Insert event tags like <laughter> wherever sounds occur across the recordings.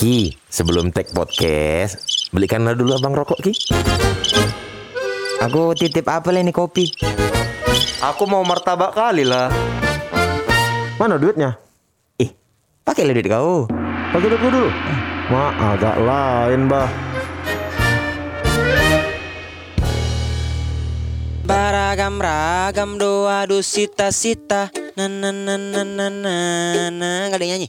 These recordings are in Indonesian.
Ki, sebelum take podcast, belikanlah dulu abang rokok, Ki. Aku titip apel ini kopi. Aku mau martabak kali lah. Mana duitnya? Eh, pakai duit kau. Pakai duit dulu. Ma, agak lain, Bah. Baragam ragam doa dusita sita na na na na na na. Gak ada nyanyi.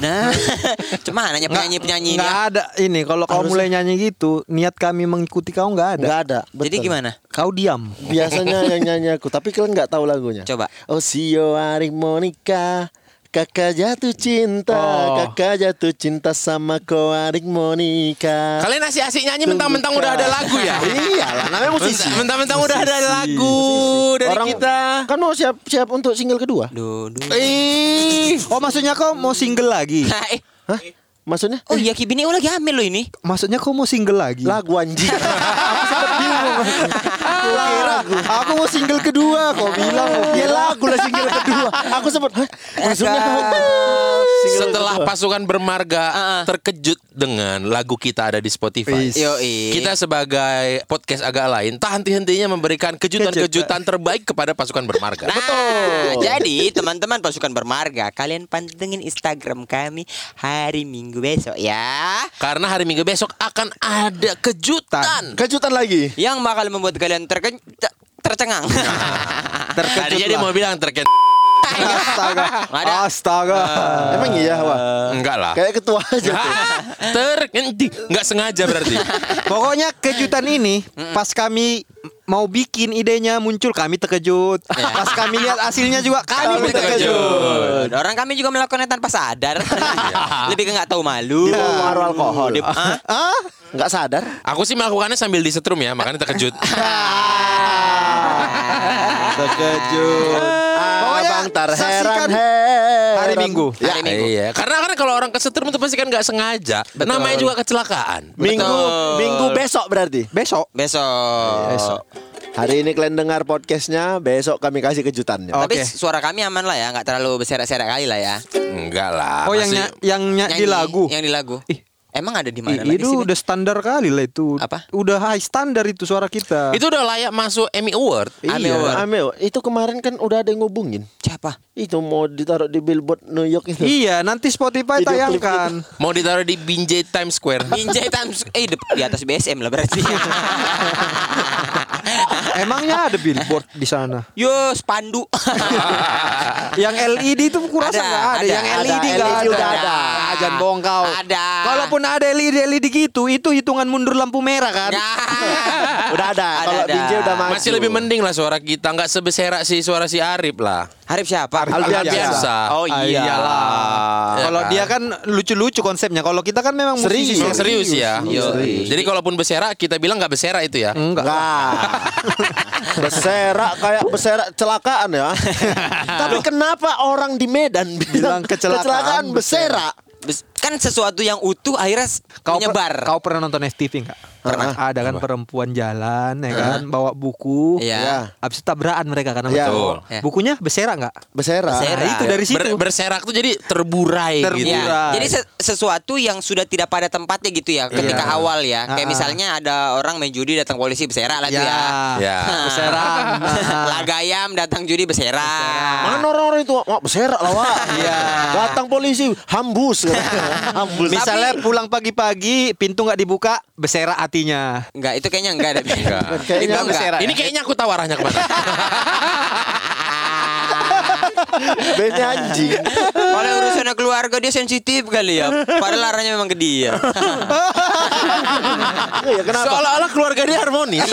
Nah, <laughs> cuma nanya penyanyi penyanyi Nggak ada ini kalau kau mulai nyanyi gitu niat kami mengikuti kau nggak ada. Nggak ada. Jadi betul. gimana? Kau diam. Biasanya yang nyanyi aku, tapi kalian nggak tahu lagunya. Coba. Oh Sio Arik Monica, kakak jatuh cinta, Oh. kakak jatuh cinta sama kau Arik Monica. Kalian asik-asik nyanyi mentang-mentang udah ada lagu ya? <laughs> Iyalah, namanya musisi. Mentang-mentang udah ada lagu dari Orang kita. kan mau siap siap untuk single kedua. Duh, duh. Oh maksudnya kau mau single lagi? <laughs> Hah? Maksudnya? oh iya Kibini oh lagi hamil loh ini. Maksudnya kau mau single lagi? Lagu anjing. <laughs> aku kira Aku mau single kedua. Kau bilang ya lagu lah single kedua. Aku sempat. Maksudnya setelah kedua. pasukan bermarga terkejut dengan lagu kita ada di Spotify. Yoi. Kita sebagai podcast agak lain tak henti-hentinya memberikan kejutan-kejutan terbaik kepada pasukan bermarga. Nah, jadi teman-teman pasukan bermarga, kalian pantengin Instagram kami hari Minggu besok ya. Karena hari Minggu besok akan ada kejutan. kejutan lagi. Yang bakal membuat kalian terken ter- tercengang. Tadinya dia mau bilang terkait Astaga. Ada. Astaga. Emang iya, Wak? enggak lah. Kayak ketua aja. <laughs> Terhenti nggak sengaja berarti. <laughs> Pokoknya kejutan ini pas kami mau bikin idenya muncul kami terkejut. <laughs> Pas kami lihat hasilnya juga kami, Kami terkejut. terkejut. Orang kami juga melakukannya tanpa sadar. Lebih ke nggak tahu malu. Dia mau alkohol. Dia-? Ah? Nggak sadar. Aku sih melakukannya sambil disetrum ya, makanya terkejut. Terkejut. Saksikan heran. hari Minggu. Hari Minggu. Iya, karena kan kalau orang kesetrum itu pasti kan nggak sengaja. Namanya juga kecelakaan. Minggu Betul. minggu besok berarti. Besok. Besok. Besok. Hari ini kalian dengar podcastnya, besok kami kasih kejutannya. Oh. Tapi suara kami aman lah ya, nggak terlalu berserak-serak kali lah ya. Enggak lah. Oh yang ny- yang ny- di Nyanyi, lagu. Yang di lagu. Ih. Emang ada di mana lagi itu udah standar kali lah itu. Apa? Udah high standar itu suara kita. itu udah layak masuk Emmy Award. Ame Iya, Award. Ame, itu kemarin kan udah ada yang ngubungin. Siapa? Itu mau ditaruh di billboard New York itu. Iya, nanti Spotify Video tayangkan. Mau ditaruh di Binjai Times Square. <laughs> Binjai Times eh di, di atas BSM lah berarti. <laughs> Emangnya ada billboard di sana? Yo, spandu. <laughs> Yang LED itu kurasa Ada, nggak ada. ada, Yang ada. LED nggak LED ada. udah ada. Ah, Jangan bohong kau. Ada. Kalaupun ada LED LED gitu, itu hitungan mundur lampu merah kan? Nah. <laughs> Udah ada. Ada, Kalau ada. Binjai udah maju. Masih lebih mending lah suara kita nggak sebeserak si suara si Arif lah. Harif siapa? Alfiansyah. Biasa. Oh iya. iyalah. Ya Kalau kan? dia kan lucu-lucu konsepnya. Kalau kita kan memang Serius. Emang serius ya. Yo. Jadi kalaupun beserak kita bilang nggak beserak itu ya. Enggak. <laughs> Beserak kayak beserak celakaan ya. <laughs> Tapi kenapa orang di Medan bilang, Bilang kecelakaan beserak? Bes- Kan sesuatu yang utuh akhirnya Kau per- menyebar. kau pernah nonton FTV enggak? Pernah. Ada kan perempuan jalan ya kan bawa buku. Iya. Habis itu tabrakan mereka kan sama Iya. cowok. Iya. Bukunya beserak enggak? Beserak. Beserak. Nah, itu dari situ. Ber- berserak tuh jadi terburai, Terburai. gitu. Ya, jadi se- sesuatu yang sudah tidak pada tempatnya gitu ya ketika Iya. awal ya. Kayak Ah, ah. misalnya ada orang main judi datang polisi beserak lah tuh ya. Ya. Beserak. Nah. Lagayam datang judi beserak. Mana orang-orang itu? Wah, beserak lah, Wak. Iya. Datang polisi, hambus. <laughs> hambus. Misalnya pulang pagi-pagi pintu nggak dibuka, beserak hatinya. Enggak, itu kayaknya enggak ada. Enggak. Kayaknya Itu enggak. beserak. Ini kayaknya aku tahu arahnya ke mana. <laughs> Bandnya anjing. Kalau urusannya keluarga dia sensitif kali ya. Padahal arahnya memang ke dia. Iya, kenapa? Seolah-olah keluarga dia harmonis. <laughs>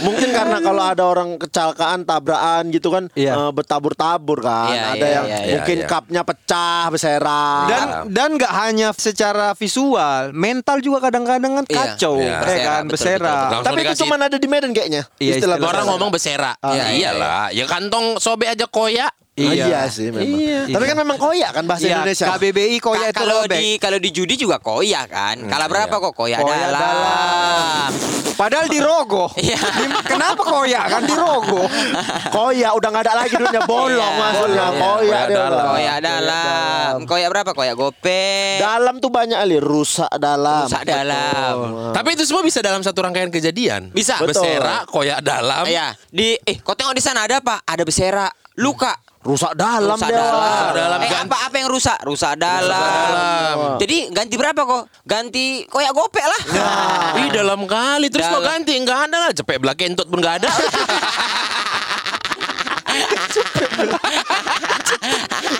Mungkin karena kalau ada orang kecelakaan, tabrakan gitu kan Iya. eh, bertabur-tabur kan. Iya, ada iya, yang iya, iya, mungkin iya. cupnya pecah, beserak. Dan dan nggak hanya secara visual, mental juga kadang-kadang kan Iya. kacau, Iya. ya Beserak, kan. Langsung Tapi itu cuma ada di Medan kayaknya. Iya, istilah Orang beserak. ngomong beserak. Ah, ya iya, iyalah. Ya kantong sobek aja koyak. Iya. Iya sih memang. Iya. Tapi kan memang koyak kan bahasa Iya, Indonesia. KBBI Ka- koyak itu kalau di kalau di judi juga koyak kan. Kalah berapa kok koyak, Koyak dalam. dalam. Padahal di rogo. Iya. Kenapa koyak kan di rogo? <laughs> Koyak udah nggak ada lagi duitnya bolong Iya. maksudnya. Iya. Koyak Koyak dia dalam. Koyak dalam. Koyak berapa? Koyak gope. Dalam tuh banyak ali rusak dalam. Rusak dalam. Tapi itu semua bisa dalam satu rangkaian kejadian. Bisa. Betul. Beserak, koyak dalam. Iya. Di eh kau tengok di sana ada apa? Ada beserak, luka. Rusak dalam rusak dia. dalam. Rusak dalam, Eh, ganti- apa apa yang rusak? Rusak dalam. dalam. Jadi ganti berapa kok? Ganti koyak gopek lah. Ih dalam kali Terus mau Dalam. ganti Enggak ada lah Cepet belakang kentut pun enggak ada <laughs>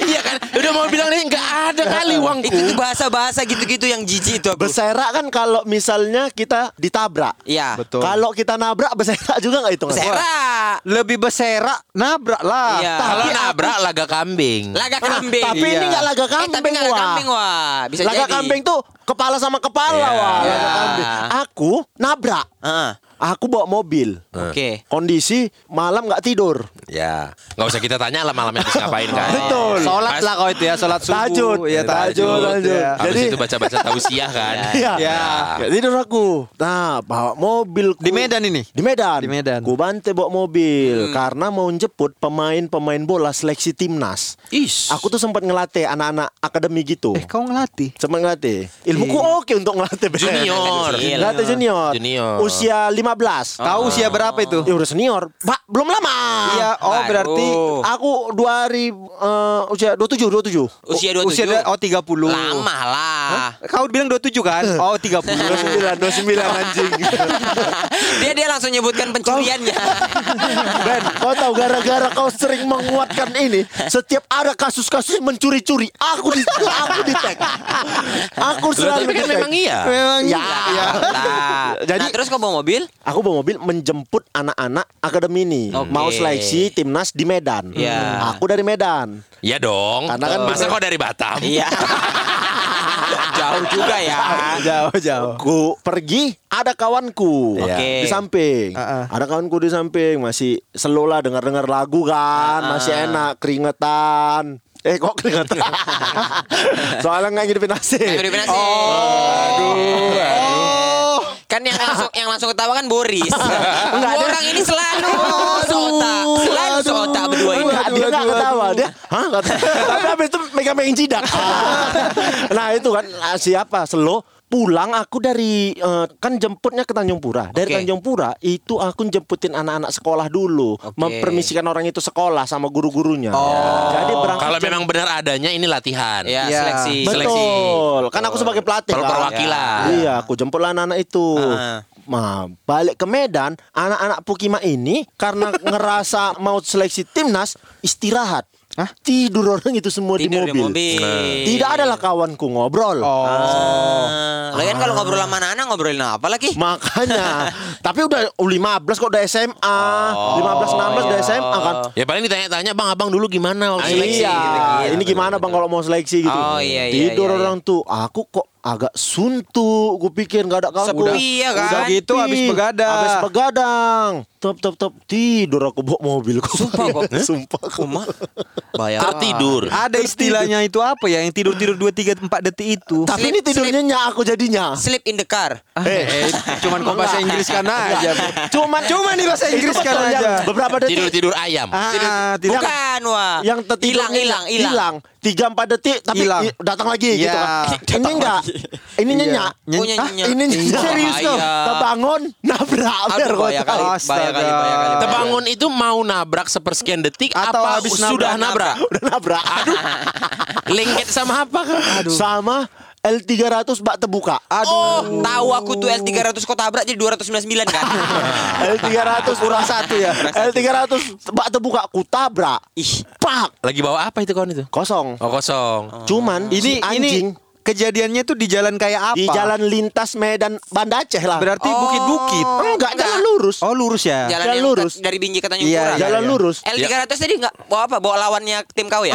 Iya kan Udah mau bilang nih Enggak ada kali uangku Itu bahasa-bahasa gitu-gitu yang jijik itu aku. Beserak kan kalau misalnya kita ditabrak. Iya. Betul. Kalau kita nabrak beserak juga nggak hitungan? Beserak. Lebih beserak nabrak lah. Iya. Kalau Tapi nabrak laga kambing Laga kambing. Tapi ini Iya. nggak laga Eh, kambing, tapi nggak laga wah. kambing wah. Bisa laga jadi. kambing tuh kepala sama kepala Iya. wah. Laga Iya. kambing. Aku nabrak. Ah, Aku bawa mobil. Oke. Kondisi malam nggak tidur. Ya Nggak usah kita tanya lah malam itu ngapain kan Betul. Sholat Pas- lah kau itu ya, sholat subuh. Tahajud. Iya, Tahajud, tahajud. ya. Habis Jadi- itu baca-baca tausiah kan <laughs> Iya. Ya. Nggak tidur aku. Nah, bawa mobil. Di Medan ini? Di Medan. Di Medan. Ku bantai bawa mobil karena mau jemput pemain-pemain bola seleksi timnas. Is Aku tuh sempat ngelatih anak-anak akademi gitu. Eh, kau ngelatih? Sempat ngelatih. Ilmuku oke untuk ngelatih. <laughs> Junior. Ngelatih junior. Junior. Usia 15. Kau usia berapa itu? Ya udah senior. Pak, belum lama. Iya, oh Baru. berarti Aku dua hari eh, usia 27, 27. Usia 27. usia oh 30. Lama lah. Kau bilang 27 kan? Oh 30. 29, 29 anjing. <laughs> dia dia langsung nyebutkan pencuriannya. <laughs> Ben, kau tahu gara-gara kau sering menguatkan ini, setiap ada kasus-kasus mencuri-curi, aku di aku di tag. Aku Loh, selalu Tapi kan memang iya Memang Ya. Nah, Jadi- nah, terus kau bawa mobil? Aku bawa mobil menjemput anak-anak akademi ini. Oke. Mau seleksi timnas di Medan. Iya. Aku dari Medan. Ya dong Karena kan Masa bener- kau dari Batam Iya. <laughs> Jauh juga ya. jauh jauh. Ku pergi, ada kawanku Oke. di samping. Ah, ah. Ada kawanku di samping, masih slow lah dengar-dengar lagu kan, masih enak keringetan. Eh kok keringetan? <laughs> Soalnya nggak ngidupin AC. Nggak ngidupin AC. aduh, aduh. Kan yang langsung yang langsung ketawa kan Boris. <laughs> Enggak, Orang ini selalu seotak, selalu seotak berdua ini. Enggak, dia nggak ketawa dia. hah? Kata tapi habis itu megang-megang jidak nah itu kan ah, siapa? Selo pulang aku dari eh, kan jemputnya ke Tanjung Pura dari Oke. Tanjung Pura itu aku jemputin anak-anak sekolah dulu Oke. mempermisikan orang itu sekolah sama guru-gurunya jadi berangkat Kalau memang benar adanya ini latihan Ya, Iya. seleksi. betul kan aku sebagai pelatih kan. perwakilan. iya aku jemputlah anak-anak itu Ah. Nah, balik ke Medan, anak-anak Pukima ini karena <laughs> ngerasa mau seleksi timnas istirahat. Hah? Tidur orang itu semua Tidur di di mobil. mobil. Tidak adalah kawanku ngobrol. Oh. Ah, Lagian kalau ngobrol sama anak-anak ngobrolin apa lagi? Makanya, <laughs> tapi udah 15 kok udah SMA, 15 16 udah SMA kan. Ya paling ditanya-tanya Bang abang dulu gimana waktu seleksi Iya, gitu-gitu. ini gimana bang kalau mau seleksi gitu? Oh, iya, iya, Tidur iya, iya. orang tuh, aku kok agak suntuk, gue pikir nggak ada kawan. Sepi ya kan? Udah gitu habis begadang. Habis begadang, top top top tidur aku bawa mobil kok. Sumpah kok. <laughs> Sumpah kok. Uma. Bayar. Tertidur Ada istilahnya itu apa ya? Yang tidur tidur 2 3 4 detik itu. Tapi Slip, ini tidurnya nyak aku jadinya. Sleep in the car. Eh, cuman kau bahasa Inggris kan aja. Cuman Cuman nih bahasa Inggris kan aja. Beberapa detik Tidur-tidur ayam Ah, tidak. Bukan, wah. yang tertidur hilang, hilang, hilang. Tiga empat detik tapi Hilang. datang lagi gitu Iya. kan ini enggak ini Iya. nyenyak Oh, Hah? nyenyak. ini nyenyak Serius kau? terbangun nabrak Aduh, tahu. kali, bahaya kali, bahaya kali. Terbangun itu mau nabrak sepersekian detik Atau apa habis sudah nabrak, nabrak? udah nabrak aduh Lengket sama apa kan? sama L300 bak terbuka. Oh, tahu aku tuh L300 kau tabrak jadi 299 kan? <laughs> L300 kurang satu ya. L300 bak terbuka. Ku tabrak. Ih, pak. Lagi bawa apa itu kawan itu? kosong. Oh kosong. cuman Ini si anjing ini kejadiannya tuh di jalan kayak apa? di jalan lintas Medan Banda Aceh lah Berarti bukit-bukit. enggak jalan lurus Oh lurus ya. jalan Jalan yang lurus. ke- dari Binjai ke Tanjung Iya, Pura. iya, jalan iya. lurus L300 tadi enggak bawa apa? Bawa lawannya tim kau ya?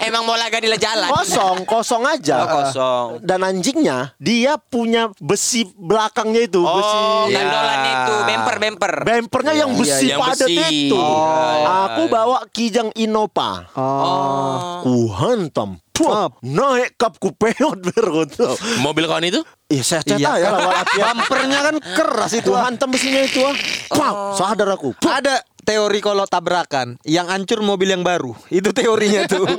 memang <laughs> mau laga di jalan. Kosong, kosong aja. Oh, kosong. Dan anjingnya dia punya besi belakangnya itu, besi Oh, Iya. gandolannya itu bemper bemper. bempernya yang besi yang padat besi. itu. Oh. Aku bawa Kijang Innova. Oh. Ku hantam. Puh, naik kap ku peot. <laughs> Mobil kawan itu? Iya saya cetak Iya. ya lawan latihan. Bumpernya kan keras itu. Ku hantam besinya itu ah. Pah, sadar aku. Ada teori kalau tabrakan yang hancur mobil yang baru. Itu teorinya tuh. <laughs>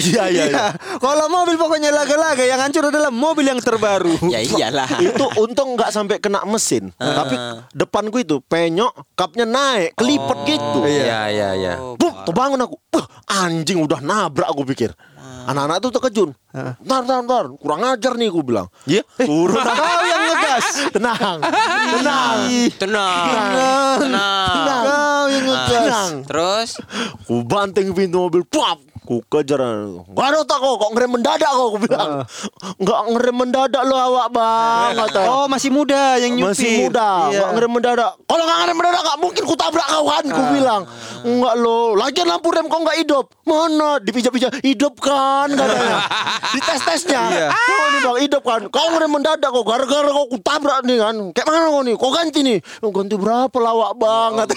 Iya, iya, iya. <laughs> Kalau mobil pokoknya laga-laga yang hancur adalah mobil yang terbaru. Ya iyalah. itu untung nggak sampai kena mesin. Tapi depanku itu penyok, kapnya naik, kelipet gitu. Iya, iya, iya. Buh, terbangun aku. Anjing udah nabrak aku pikir. Anak-anak tuh terkejut. Ntar, ntar, ntar. Kurang ajar nih aku bilang. Iya. Turun Kau yang ngegas. <laughs> Tenang. Tenang. Tenang. Tenang. Kau yang ngegas. Tenang. Terus Ku banting pintu mobil. Puap. Ku kejar. Gak ada tak kok. Kok ngerem mendadak kok. Aku bilang. Nggak ngerem mendadak lo awak bang. Kata. Oh masih muda yang nyupir. Masih muda, Iya. nggak ngerem mendadak. Kalau nggak ngerem mendadak nggak mungkin ku tabrak kawan, ku bilang. Enggak lo, lagian lampu rem kok nggak hidup? Mana? Dipijak-pijak, hidup kan katanya. <laughs> Di tes tesnya. Iya. Oh ini bang, hidup kan. Kau ngerem mendadak kok, gara-gara kau ku tabrak nih kan. Kayak mana kau nih? Kau ganti nih. Ganti berapa lawak banget. <laughs>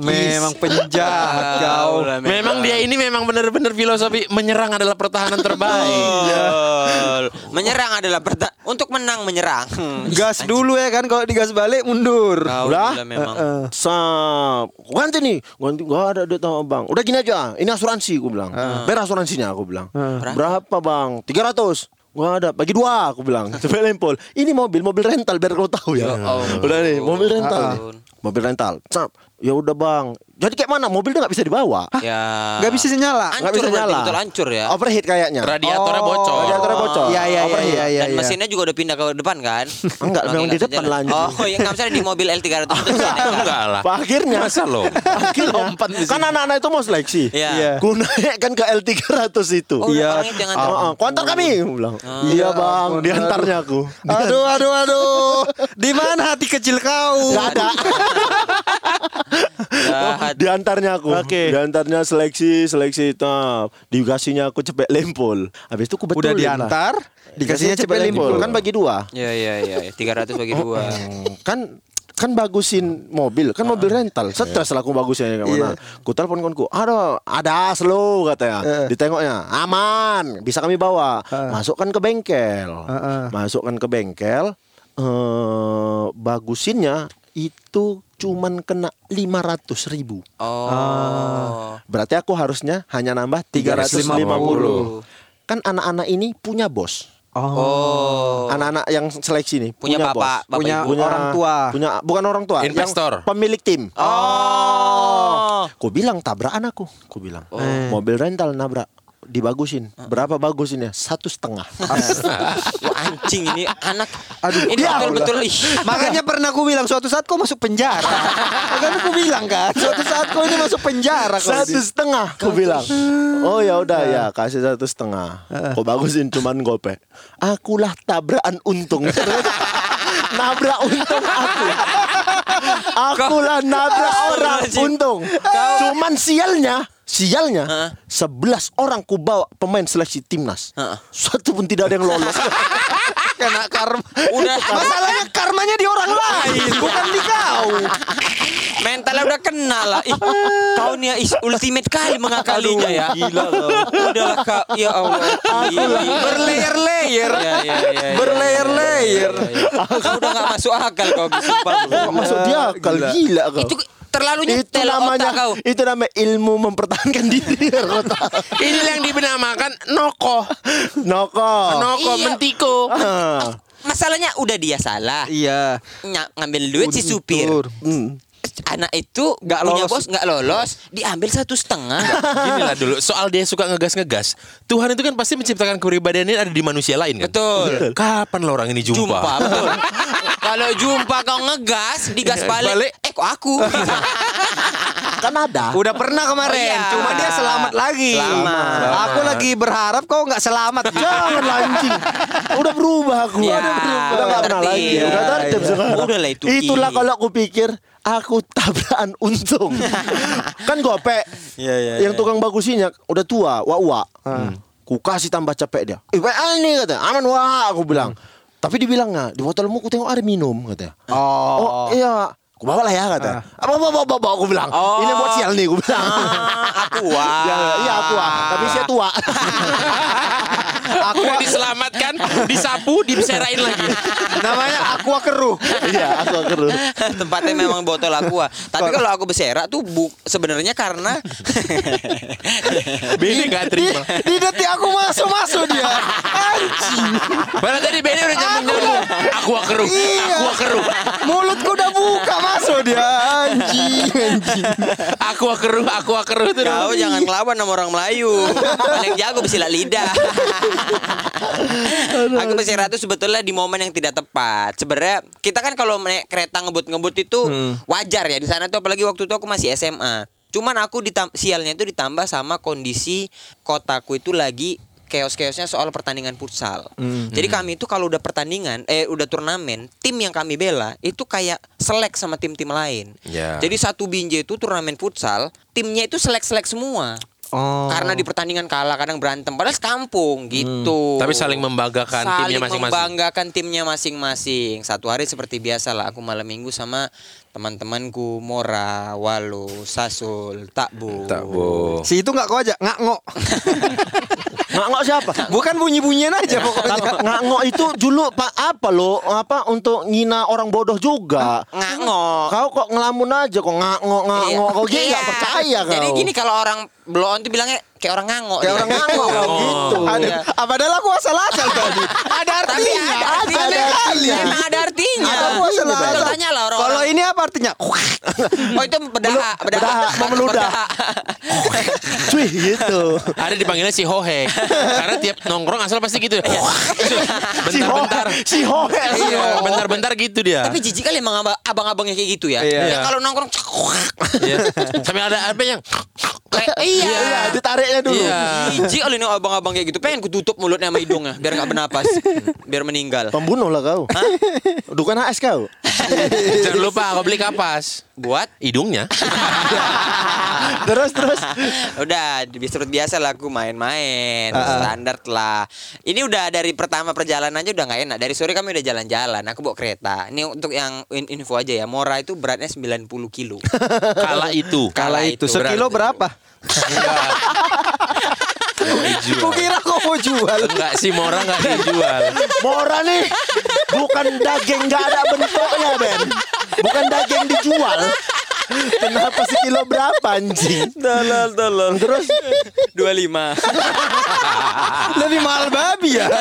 Memang penjahat kau. Memang dia ini memang benar-benar filosofi menyerang adalah pertahanan terbaik. Betul. Menyerang adalah perta- untuk menang menyerang. <laughs> Gas dulu ya kan kalau digas balik mundur. Kau Udah? gila memang. Sap, ganti nih, ganti gak ada duit sama bang. Udah gini aja, ini asuransi, gue bilang. Bayar asuransinya, aku bilang. Berapa bang? 300 Gak ada, bagi dua aku bilang. <laughs> Coba lempol. Ini mobil, mobil rental biar kau tahu ya. Udah nih, mobil rental. nih. Mobil rental. Cap. Ya udah bang. Jadi kayak mana? Mobilnya nggak bisa dibawa. Ya. Gak bisa nyala. Nggak Hancur bisa nyala. betul hancur ya. Overheat kayaknya. Radiatornya bocor. Radiatornya bocor. Iya iya iya iya iya. Dan mesinnya juga udah pindah ke depan kan? <laughs> Enggak, memang di nggak depan lanjut. Oh, ya nggak bisa di mobil L300 <laughs> itu mesinnya. Enggak lah. Pak, akhirnya Masa lo? <laughs> akhirnya kan anak-anak itu mau seleksi. Iya. Iya. Gue naikkan ke L300 itu. Oh, Iya. orang itu yang Oh, antar. oh, kau antar kami, Gua bilang. Iya bang, diantarnya aku. Aduh aduh aduh. Di mana hati kecil kau? Gak ada. Jahat. diantarnya aku. Oke. Diantarnya seleksi, seleksi tap. Dikasihnya aku cepet lempol. Habis itu aku Udah betulin lah. diantar, dikasihnya cepet lempol. Kan bagi dua. Ya ya ya, 300 bagi dua. kan kan bagusin mobil kan mobil rental stres lah aku bagusin kayak mana ku telepon konku aduh ada slow katanya ditengoknya aman bisa kami bawa masukkan ke bengkel masukkan ke bengkel eh bagusinnya itu cuman kena 500 ribu Oh. berarti aku harusnya hanya nambah 350 kan anak-anak ini punya bos Oh. anak-anak yang seleksi nih Punya punya, bapak, bos. bapak Punya ibu. orang tua. punya bukan orang tua Investor. yang pemilik tim Oh. ku bilang tabrakan aku ku bilang mobil rental nabrak dibagusin. Berapa bagusinnya? Satu setengah. <laughs> Wah, anjing ini anak. Aduh, ini ya betul-betul. Makanya pernah aku bilang suatu saat kau masuk penjara. <laughs> Makanya aku bilang kan, suatu saat kau ini masuk penjara satu setengah ku bilang. oh ya udah ya. kasih satu setengah. Kau bagusin cuman gope akulah tabrakan untung. <laughs> Nabrak untung aku akulah nabrak orang untung. Cuman sialnya sialnya sebelas orang ku bawa pemain seleksi timnas. Satu pun tidak ada yang lolos <laughs> kena karma. Udah Masalahnya karmanya di orang lain, bukan di kau. mentalnya udah kena lah. Ih, kau nih ya, ih, ultimate kali mengakalinya ya. Gila kau. Udahlah kau. Ya Allah. Berlayer-layer. Ya, ya, ya, ya. Berlayer-layer. Kau udah gak masuk akal kau sumpah. Nggak masuk dia akal gila kau Itu terlalu itu nyetel namanya otak kau. itu namanya ilmu mempertahankan <laughs> diri Ini yang dinamakan noko. noko Noko Iya. mentiko. Ah. Masalahnya udah dia salah. Iya. Ny- ngambil duit si supir. Hmm. Anak itu Nggak punya lolos. bos nggak lolos, diambil satu setengah. Gini lah dulu, soal dia suka ngegas-ngegas. Tuhan itu kan pasti menciptakan kepribadian ini ada di manusia lain kan? Betul. Kapan lo orang ini jumpa? Jumpa, betul. <laughs> Kalau jumpa kau ngegas, digas balik. Balik. Eh kok aku? <laughs> kan ada Udah pernah kemarin, Oh, iya. cuma dia selamat lagi. Selamat. Aku lagi berharap kau nggak selamat. jangan anjing udah berubah aku Ya, udah berubah udah nggak pernah lagi udah tertib Ya, sekarang Udah lah itu, itulah kalau aku pikir Aku tabrakan untung. <laughs> kan gope. Iya, iya, Yang tukang bagusinya udah tua, wa wa. Ku kasih tambah capek dia. Eh, wa ini kata. Aman wah aku bilang. Tapi dibilangnya di botolmu ku tengok ada minum katanya. Oh. Oh, iya. Aku bawa lah ya kata. Apa apa apa apa aku bilang. Ini buat sial nih aku bilang. aku wah. <laughs> Ya, iya aku ah. Tapi saya tua. <laughs> Aku diselamatkan, disapu, diserain lagi. Namanya aqua keruh. Iya, aku keru. Tempatnya memang botol aqua. Tapi kalau aku berserak tuh bu sebenarnya karena Beni nggak terima. Di detik aku masuk-masuk dia. Anjing. Padahal tadi Beni udah nyambung nyambung. Aku keruh, Iya. aku keruh, Mulutku udah buka masuk dia. Anjing, anjing. aku keruh, aku keruh terus. kau jangan ngelawan sama orang Melayu. Paling jago bersilat lidah. aku berserak tuh sebetulnya di momen yang tidak tepat. Sebenarnya kita kan kalau naik kereta ngebut-ngebut itu wajar ya di sana tuh apalagi waktu itu aku masih SMA. Cuman aku ditam- sialnya itu ditambah sama kondisi kotaku itu lagi chaos-chaosnya soal pertandingan futsal. Jadi kami itu kalau udah pertandingan, eh udah turnamen, tim yang kami bela itu kayak selek sama tim-tim lain. Ya. Jadi satu binje itu turnamen futsal, timnya itu selek-selek semua. Oh. Karena di pertandingan kalah kadang berantem padahal sekampung gitu. Tapi saling membanggakan timnya Saling masing-masing. membanggakan timnya masing-masing. Satu hari seperti biasa lah aku malam minggu sama teman-temanku Mora, Walu, Sasul, Takbu. Takbu. Si itu nggak kau aja, nggak ngok. Nggak ngok <laughs> siapa? Bukan bunyi-bunyian aja pokoknya. Nggak ngok itu dulu pak apa lo apa untuk ngina orang bodoh juga. Ngangok. Kau kok ngelamun aja kok ngangok ngangok kau gini Iya. nggak percaya kau. Jadi gini kalau orang blow on tuh bilangnya kayak orang ngangok. Kayak orang Gitu. ngangok kau gitu. Ada, Iya. ah, padahal aku asal-asal tadi. Ada Tapi artinya. ada artinya. ada artinya. Memang ada artinya. Ada aku asal-asal. Tanya lah orang. Kalau ini apa artinya? <laughs> Oh itu bedah, bedah, mau meludah. Cuy gitu. Ada dipanggilnya si Hohe. Karena tiap nongkrong asal pasti gitu. <laughs> Bentar-bentar. si Hohe. Iya, bentar-bentar gitu dia. Tapi jijik kali emang abang- abang-abangnya kayak gitu ya. Iya. Ya kalau nongkrong <laughs> Iya. Sampai ada apa yang kayak iya. Iya, ditariknya dulu. Iya. Jijik kali nih abang-abang kayak gitu. Pengen kututup mulutnya sama hidungnya biar nggak bernapas. biar meninggal. Pembunuh lah kau. Bukan AS kau. <laughs> Jangan lupa kau beli kapas. Buat Hidungnya. <laughs> terus terus. udah seperti biasa lah aku main-main standar lah ini udah dari pertama perjalanan aja udah nggak enak dari sore kami udah jalan-jalan aku bawa kereta ini untuk yang in- info aja ya Mora itu beratnya 90 kilo <laughs> Kala itu. Kala itu sekilo berapa? Aku kira kau mau jual. Enggak sih Mora enggak dijual. Mora nih bukan daging nggak ada bentuknya Ben. Bukan daging dijual. <laughs> Kenapa sekilo berapa anjing? tolong tolong terus 25 <laughs> Lebih mahal babi ya. <laughs>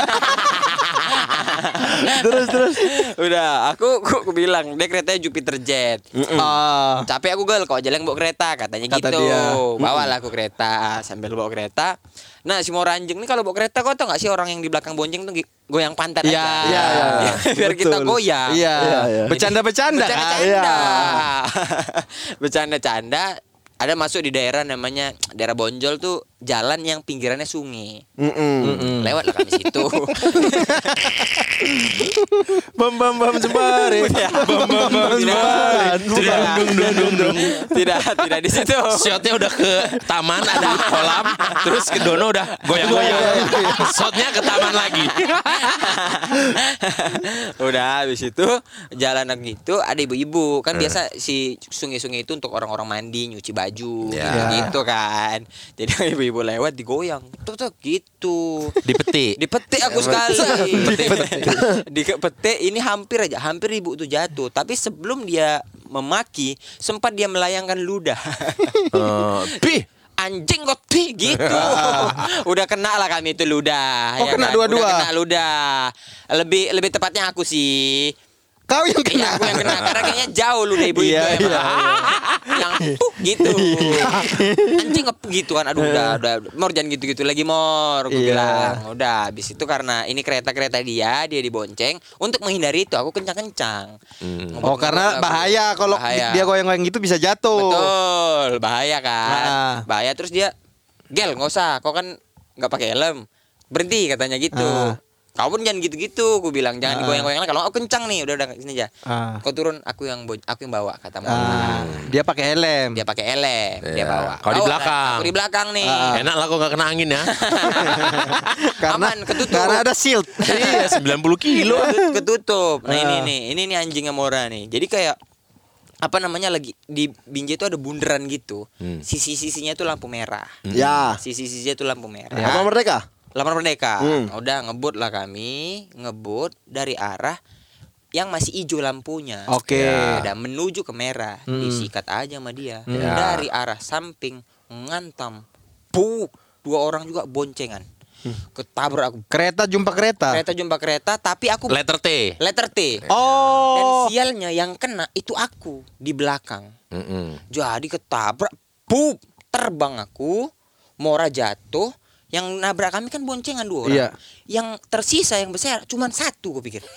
Terus terus. udah aku, aku aku bilang dia keretanya Jupiter Jet Ah. capek aku gal kok jalan bawa kereta katanya Kata gitu dia. bawalah aku kereta sambil bawa kereta nah si mau ranjing nih kalau bawa kereta kau tau gak sih orang yang di belakang bonceng tuh goyang pantat Iya, aja iya, iya. <laughs> biar kita Betul. goyang Iya. Iya, iya. Bercanda-bercanda. bercanda-canda Iya. <laughs> bercanda-canda ada masuk di daerah namanya daerah Bonjol tuh jalan yang pinggirannya sungai Mm-mm. lewat lah kami situ <laughs> Bam bam bam jembare. Bam bam bam jembare. tidak tidak tidak di situ Shotnya udah ke taman ada kolam, terus ke Dono udah goyang-goyang. Shotnya ke taman lagi. <laughs> Udah habis itu jalan gitu ada ibu-ibu kan biasa si sungai-sungai itu untuk orang-orang mandi nyuci baju Ya. gitu kan. Jadi <laughs> ibu-ibu lewat digoyang. Tuh tuh gitu. Dipetik. Dipetik aku sekali. <laughs> Dipetik ini hampir aja, hampir ibu tuh jatuh. Tapi sebelum dia memaki, sempat dia melayangkan ludah. Eh, <laughs> Pi, Anjing kok pi gitu. <laughs> Udah kena lah kami itu ludah. Oh, ya kena kan? dua-dua. Udah kena ludah. Lebih lebih tepatnya aku sih. Kau yang Iya kena. aku yang kena karena kayaknya jauh lu dari ibu itu Iya, <laughs> emang. iya, yang puh gitu anjing ngep gitu kan aduh udah udah mor jangan gitu gitu lagi mor gue Iya. bilang udah habis itu karena ini kereta kereta dia dia dibonceng untuk menghindari itu aku kencang kencang Oh karena bahaya kalau dia goyang-goyang gitu bisa jatuh. betul bahaya kan Ah. bahaya terus dia gel nggak usah kau kan nggak pakai helm berhenti katanya gitu Ah. Kau pun jangan gitu-gitu, aku bilang jangan digoyang-goyang Kalau aku kencang nih, udah udah sini aja. Ah. Kau turun, aku yang aku yang bawa kata Mama. Ah, dia pakai helm. Dia pakai elem, dia Iya. bawa. Kau di belakang. Aku di belakang nih. Enak lah kok gak kena angin ya. <laughs> karena Aman, ketutup. karena ada shield. <laughs> iya 90 kilo. Ketut- ketutup. Nah ini Ah. nih, ini nih anjingnya Mora nih. Jadi kayak apa namanya lagi di Binjai itu ada bundaran gitu. Hmm. Sisi-sisinya itu lampu merah. Ya. Sisi-sisinya itu lampu merah. Apa merdeka? Lapangan Merdeka. Hmm. Udah ngebut lah kami, ngebut dari arah yang masih hijau lampunya. Oke. Dan menuju ke merah, disikat aja sama dia. Ya. Dari arah samping ngantam. Puk, dua orang juga boncengan. Ketabrak aku. Kereta jumpa kereta. Kereta jumpa kereta, tapi aku Letter T. letter T. Dan Oh. sialnya yang kena itu aku di belakang. Mm-mm. Jadi ketabrak, pup, terbang aku, Mora jatuh. Yang nabrak kami kan boncengan dua orang. Iya. Yang tersisa yang besar cuman satu gue pikir. <laughs>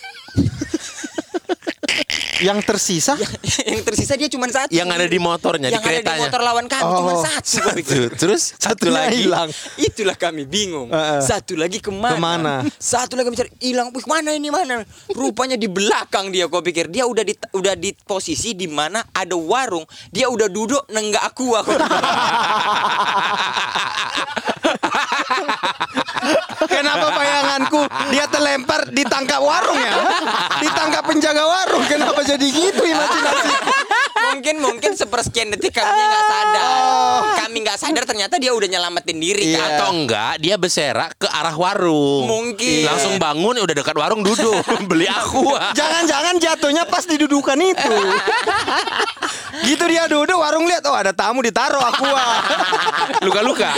Yang tersisa yang tersisa dia cuma satu. Yang ada di motornya, di yang ada di keretanya. motor lawan kami cuma Oh. satu. gua pikir. Terus satu lagi hilang. Itulah kami bingung. Heeh. Satu lagi ke mana? Ke mana? Satu lagi mencari hilang. Wih, mana ini mana? Rupanya di belakang dia. Kau pikir dia udah di udah di posisi di mana ada warung. Dia udah duduk nenggak aku. aku. <laughs> Kenapa bayanganku dia terlempar ditangkap warung ya? Ditangkap penjaga warung. Kenapa jadi gitu imajinasi? Mungkin mungkin sepersekian detik kami nggak sadar. Kami nggak sadar ternyata dia udah nyelamatin diri Iya. kan. atau enggak dia berserak ke arah warung. Mungkin. Langsung bangun udah dekat warung duduk <laughs> beli aku. Jangan-jangan jatuhnya pas di dudukan itu. <laughs> gitu dia duduk warung lihat oh ada tamu ditaruh aku ah. <laughs> Luka-luka.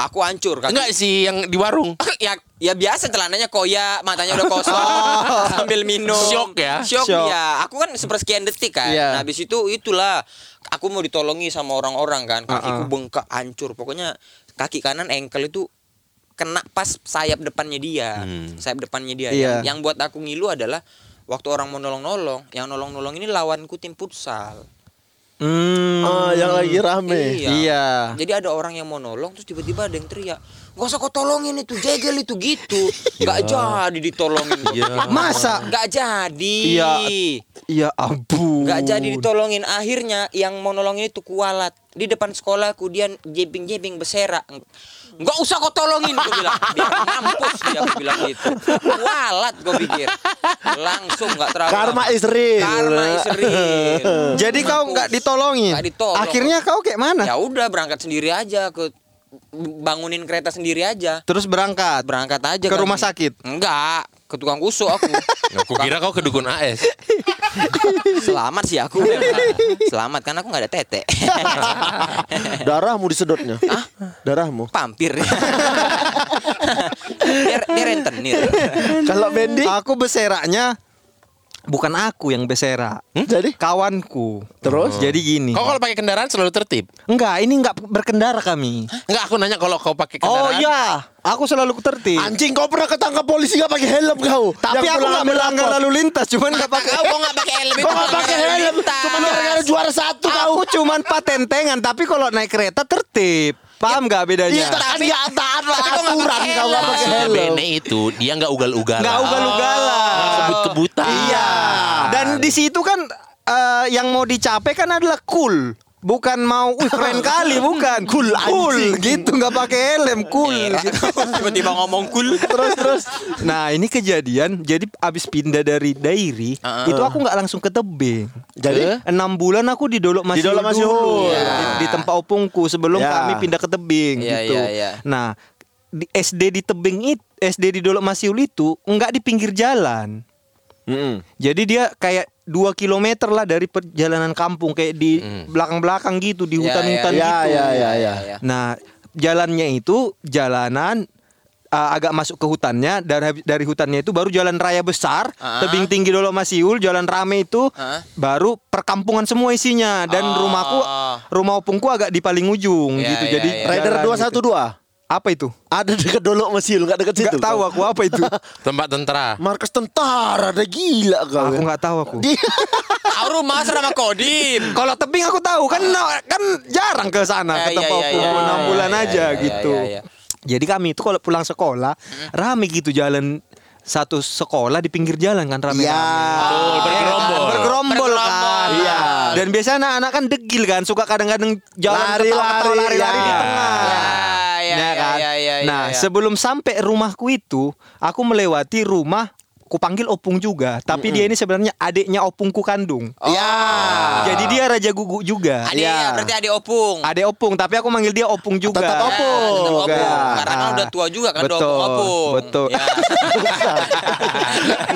aku hancur kan. Enggak sih yang di warung. ya ya biasa celananya koyak, matanya udah kosong sambil minum. Shock ya? Shock, Shock. ya. Aku kan sepersekian detik kan. Iya. Nah, habis itu itulah aku mau ditolongi sama orang-orang kan. Kakiku Uh-uh. bengkak, hancur. Pokoknya kaki kanan ankle itu kena pas sayap depannya dia. Sayap depannya dia. Iya. Yang, yang buat aku ngilu adalah waktu orang mau nolong-nolong, yang nolong-nolong ini lawanku tim futsal. Hmm. Ah, yang lagi rame. Iya. Iya. Jadi ada orang yang mau nolong terus tiba-tiba ada yang teriak, "Gak usah kau tolongin itu jegel itu gitu." <laughs> Gak jadi ditolongin. Masa? Gak jadi. Iya. Ya ampun. Gak jadi ditolongin. Akhirnya yang mau nolongin itu kualat di depan sekolahku dia jebing-jebing beserak. Gak usah kau tolongin gue bilang. Biar mampus dia aku bilang gitu. Kualat gue pikir. Langsung gak terlalu. Karma is real. Karma is real. Jadi kau nggak ditolongin. Nggak ditolong. Akhirnya kau kayak mana? Ya udah berangkat sendiri aja ke bangunin kereta sendiri aja. Terus berangkat. Berangkat aja Ke kami. rumah sakit? Enggak, ke tukang kusuk aku. <laughs> Aku kira kau ke dukun AS. <laughs> Selamat sih aku. <laughs> Selamat kan aku nggak ada tete. Darahmu disedotnya. Darahmu. Pampir. dia, dia rentenir. Kalau Bendi Aku beseraknya bukan aku yang beserak. jadi Kawanku. Terus? Jadi gini. Kau kalau pakai kendaraan selalu tertib. Enggak, ini enggak berkendara kami. Enggak, aku nanya kalau kau pakai Oh kendaraan. iya, aku selalu tertib. anjing kau pernah ketangkap polisi gak pakai helm kau. Tapi Yang aku pulang nggak ambil melanggar lalu lintas, cuman nggak pakai. Kau nggak pakai helm? Kau nggak pelanggaran pakai helm. lintas. Cuma gara-gara juara satu kau. Aku cuman patentengan, tapi kalau naik kereta tertib. Paham nggak bedanya? Iya, tapi ya taat lah aturan pakai kau nggak helm. pakai Maksudnya helm. Bene itu dia nggak ugal-ugalan. Nggak ugal-ugalan. Nggak kebut-kebutan. Iya. Dan di situ kan eh, yang mau dicapai kan adalah cool. Bukan mau, wih keren kali, <laughs> bukan. Cool, cool, gitu nggak pakai helm, cool. gitu. <laughs> Tiba-tiba ngomong cool. terus terus. Nah ini kejadian, jadi abis pindah dari Dairi, Heeh. itu aku nggak langsung ke tebing. Jadi? enam bulan aku di Dolok Masiul Di Dolok Masiul. dulu, Iya. di, di tempat opungku sebelum Ya. kami pindah ke tebing Iya, gitu. iya, iya. Nah di SD di tebing itu, SD di Dolok Masiul itu nggak di pinggir jalan. Mm-mm. Jadi dia kayak dua kilometer lah dari perjalanan kampung kayak di belakang-belakang gitu di Ya, hutan-hutan ya, gitu. ya, ya, ya. Nah jalannya itu jalanan uh, agak masuk ke hutannya dan habis- dari hutannya itu baru jalan raya besar Ah. tebing tinggi Dolok Masiul jalan rame itu Ah. baru perkampungan semua isinya dan Ah. rumahku rumah opungku agak di paling ujung Ya, gitu ya, jadi ya. Rider jalan gitu. 212 apa itu ada dekat Dolok Masil nggak dekat situ. nggak tahu aku apa itu <laughs> Tempat tentara. Markas tentara ada gila kau. aku nggak tahu aku <laughs> Tahu rumah sama Kodim. Kalau tebing aku tahu kan kan jarang ke sana ke tempat enam bulan aja gitu. Jadi kami itu kalau pulang sekolah rame gitu jalan satu sekolah di pinggir jalan kan rame-rame. Iya. Betul, bergerombol. Bergerombol kan. Iya. Dan biasanya anak-anak kan degil kan, suka kadang-kadang jalan Lari-lari, lari-lari di ya. tengah. Ya nah, ya. sebelum sampai rumahku itu, aku melewati rumah ku panggil opung juga, tapi dia ini sebenarnya adiknya opungku kandung. Iya. Jadi dia raja gugu juga. Adiknya Iya. berarti adik opung. Adik opung, tapi aku manggil dia opung juga. Tetap Ya, opung. tetap opung. Karena kan Ah. udah tua juga kan udah Betul, opung-opung. betul. Ya. <laughs>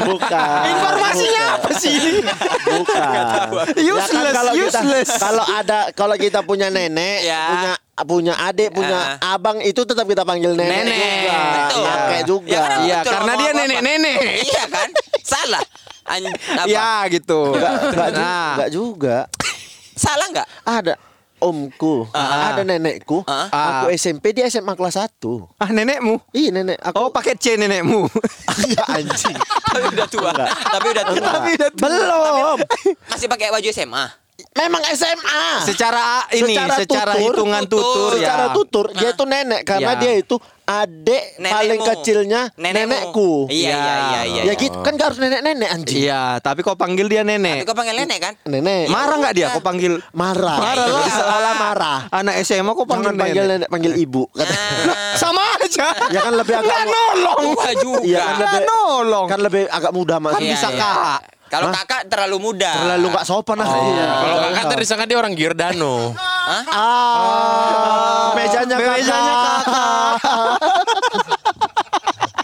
Bukan. Informasinya apa sih? Bukan. Useless, Ya kan kalau kita useless. kalau ada kalau kita punya nenek, Ya. punya punya adik, punya abang itu tetap kita panggil nenek, Nenek. juga, Betul. kakek juga. Ya kan, Iya, karena dia nenek-nenek. Iya kan? Salah. An- apa? Ya gitu. Enggak, enggak <laughs> juga, Nah, enggak juga. Salah nggak? Ada omku, Ah. ada nenekku. Ah. Aku SMP dia SMA kelas 1. ah nenekmu. Iya nenek aku. Oh pakai C nenekmu. <laughs> Iya, anjing. Tapi udah tua. Tapi udah tua. Tapi udah tua. Belum. Masih pakai baju SMA. Memang SMA. Secara ini, Secara secara, tutur, hitungan tutur, tutur, Secara ya. tutur dia itu nenek karena Ya. dia itu adik Nenekmu. paling kecilnya Nenekmu. nenekku. Iya, iya, iya, iya. Ya gitu kan gak harus nenek-nenek anjing. Iya, tapi kau panggil dia Tapi nenek. kau panggil nenek kan? Nenek. Marah nggak dia? Kau panggil Marah. Marah lah. Sekolah marah. anak SMA kau panggil Jangan panggil nenek. nenek, panggil ibu. Kata. Nah, <laughs> Sama aja. Ya kan lebih agak Nggak nolong. juga. Iya kan lebih nolong. kan lebih agak muda mas. Kan bisa iya. kak. Kalau kakak terlalu muda. Terlalu nggak sopan ah. Iya. Kalau kakak tadi disangka dia orang Giordano. Ah, mejanya kakak. Mejanya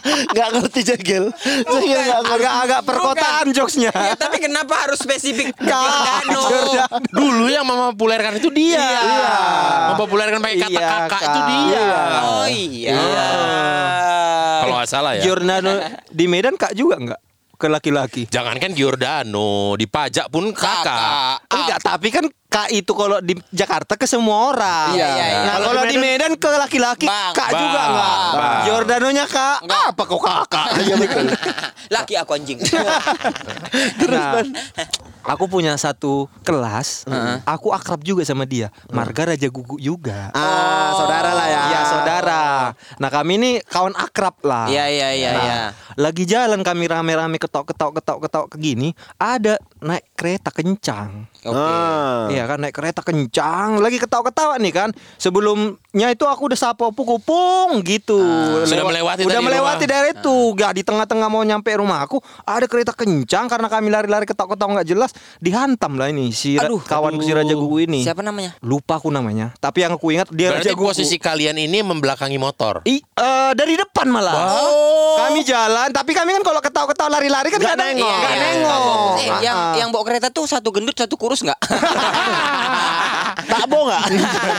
Nggak ngerti jegel. Jegel nggak ngerti. Agak-agak perkotaan jokesnya. Ya, tapi kenapa harus spesifik Giordano? Dulu yang mempopulerkan itu dia. Iya. Mempopulerkan pakai kata Iya, kakak Kak. itu dia. Oh iya. Kalau nggak salah ya. Giordano di Medan kak juga nggak ke laki-laki? Jangankan Giordano, di pajak pun kakak. Enggak, tapi kan kak itu kalau di Jakarta ke semua orang. Iya, iya, iya. Nah, Kalau di di Medan ke laki-laki kak Bang. juga enggak. Bang. Giordanonya kak. Enggak. Apa kok kakak? <laughs> Iya betul. <laughs> Laki aku anjing. <laughs> nah, aku punya satu kelas, aku akrab juga sama dia. Marga Raja Gugu juga. Ah, saudara lah ya. Iya saudara. Nah kami ini kawan akrab lah. Iya, iya, iya, Nah, iya. Lagi jalan kami rame-rame ketok ketok ketok ketok ke gini, ada naik kereta kencang. Oke. Ah. Iya kan naik kereta kencang, lagi ketawa-ketawa nih kan. Sebelumnya itu aku udah sapa pukupung gitu. Sudah melewati Udah melewati rumah. daerah itu. Gak di tengah-tengah mau nyampe rumah aku, ada kereta kencang karena kami lari-lari ketawa-ketawa nggak jelas, dihantam lah ini si Aduh. kawanku si Raja Gugu ini. Siapa namanya? Lupa aku namanya. Tapi yang aku ingat dia Berarti Raja Gugu. posisi kalian ini membelakangi motor. I, eh, dari depan malah. Kami jalan, tapi kami kan kalau ketawa-ketawa lari-lari kan Nggak kadang nengok. nggak Iya. nengok. Eh, yang Ah. yang bawa kereta tuh satu gendut satu kurus nggak? <laughs> Tak bohong nggak?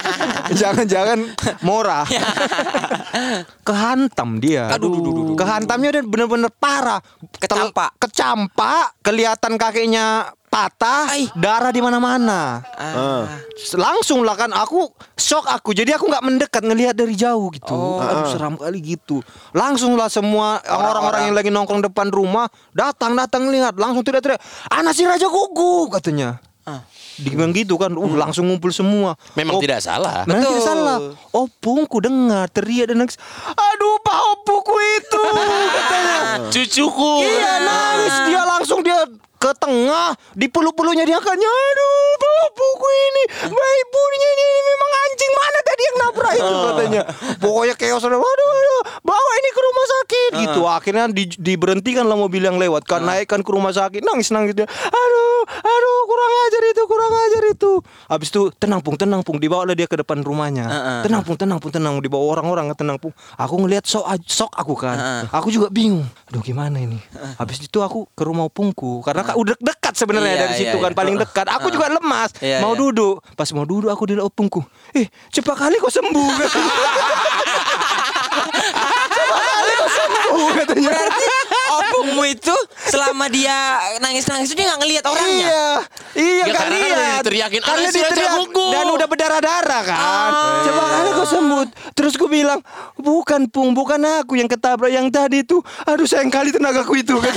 <laughs> Jangan-jangan Mora <laughs> Kehantam dia. Aduh, duh, duh, duh, duh. Kehantamnya udah bener-bener parah. Kecampak. Kecampak Kelihatan kakinya patah Ai. Darah di mana-mana. Ah. Langsung lah kan Aku shock aku. Jadi aku nggak mendekat Ngelihat dari jauh gitu. Oh. Aduh seram kali gitu. Langsung lah semua Orang-orang yang lagi nongkrong depan rumah Datang-datang lihat. Langsung teriak-teriak Anak si Raja Gugu Katanya. Ah. Dibilang gitu kan uh, Langsung ngumpul semua Memang Oh, tidak salah. Memang Betul. tidak salah. Opungku dengar teriak dan nangis. Aduh, Pak Opungku itu katanya. <laughs> Cucuku. Iya nangis dia langsung dia ke tengah di pulu-pulunya dia katanya aduh Opungku ini baik ibunya ini, ini memang anjing mana tadi yang nabrak itu? Katanya. Pokoknya chaos aduh aduh bawa ini ke rumah sakit. Gitu akhirnya di- diberhentikan lah mobil yang lewat. Kan naikkan ke rumah sakit nangis nangis dia aduh aduh kurang ajar itu kurang ajar itu. Habis itu tenang pung tenang pung dibawa lah dia ke depan rumahnya. Heeh. tenang pung tenang pung tenang dibawa orang-orang tenang pung. Aku ngelihat sok sok aku kan. Aku juga bingung aduh gimana ini? Habis itu aku ke rumah opungku karena kan udah dekat sebenarnya Iya, dari iya, situ kan iya. paling dekat aku juga lemas Iya, mau iya. duduk pas mau duduk aku di opungku eh cepat kali kau sembuh <laughs> cepat kali kau sembuh katanya Opungmu itu selama dia nangis-nangis itu dia nggak ngelihat orangnya. Iya, iya Ya, kan lihat. udah diteriakin, Karena "Anak si Raja diteriak Gugu." dan udah berdarah-darah kan. Ah. Coba kali kau semut. Terus ku bilang, bukan pung, bukan aku yang ketabrak yang tadi itu. Aduh sayang kali tenagaku itu. <laughs>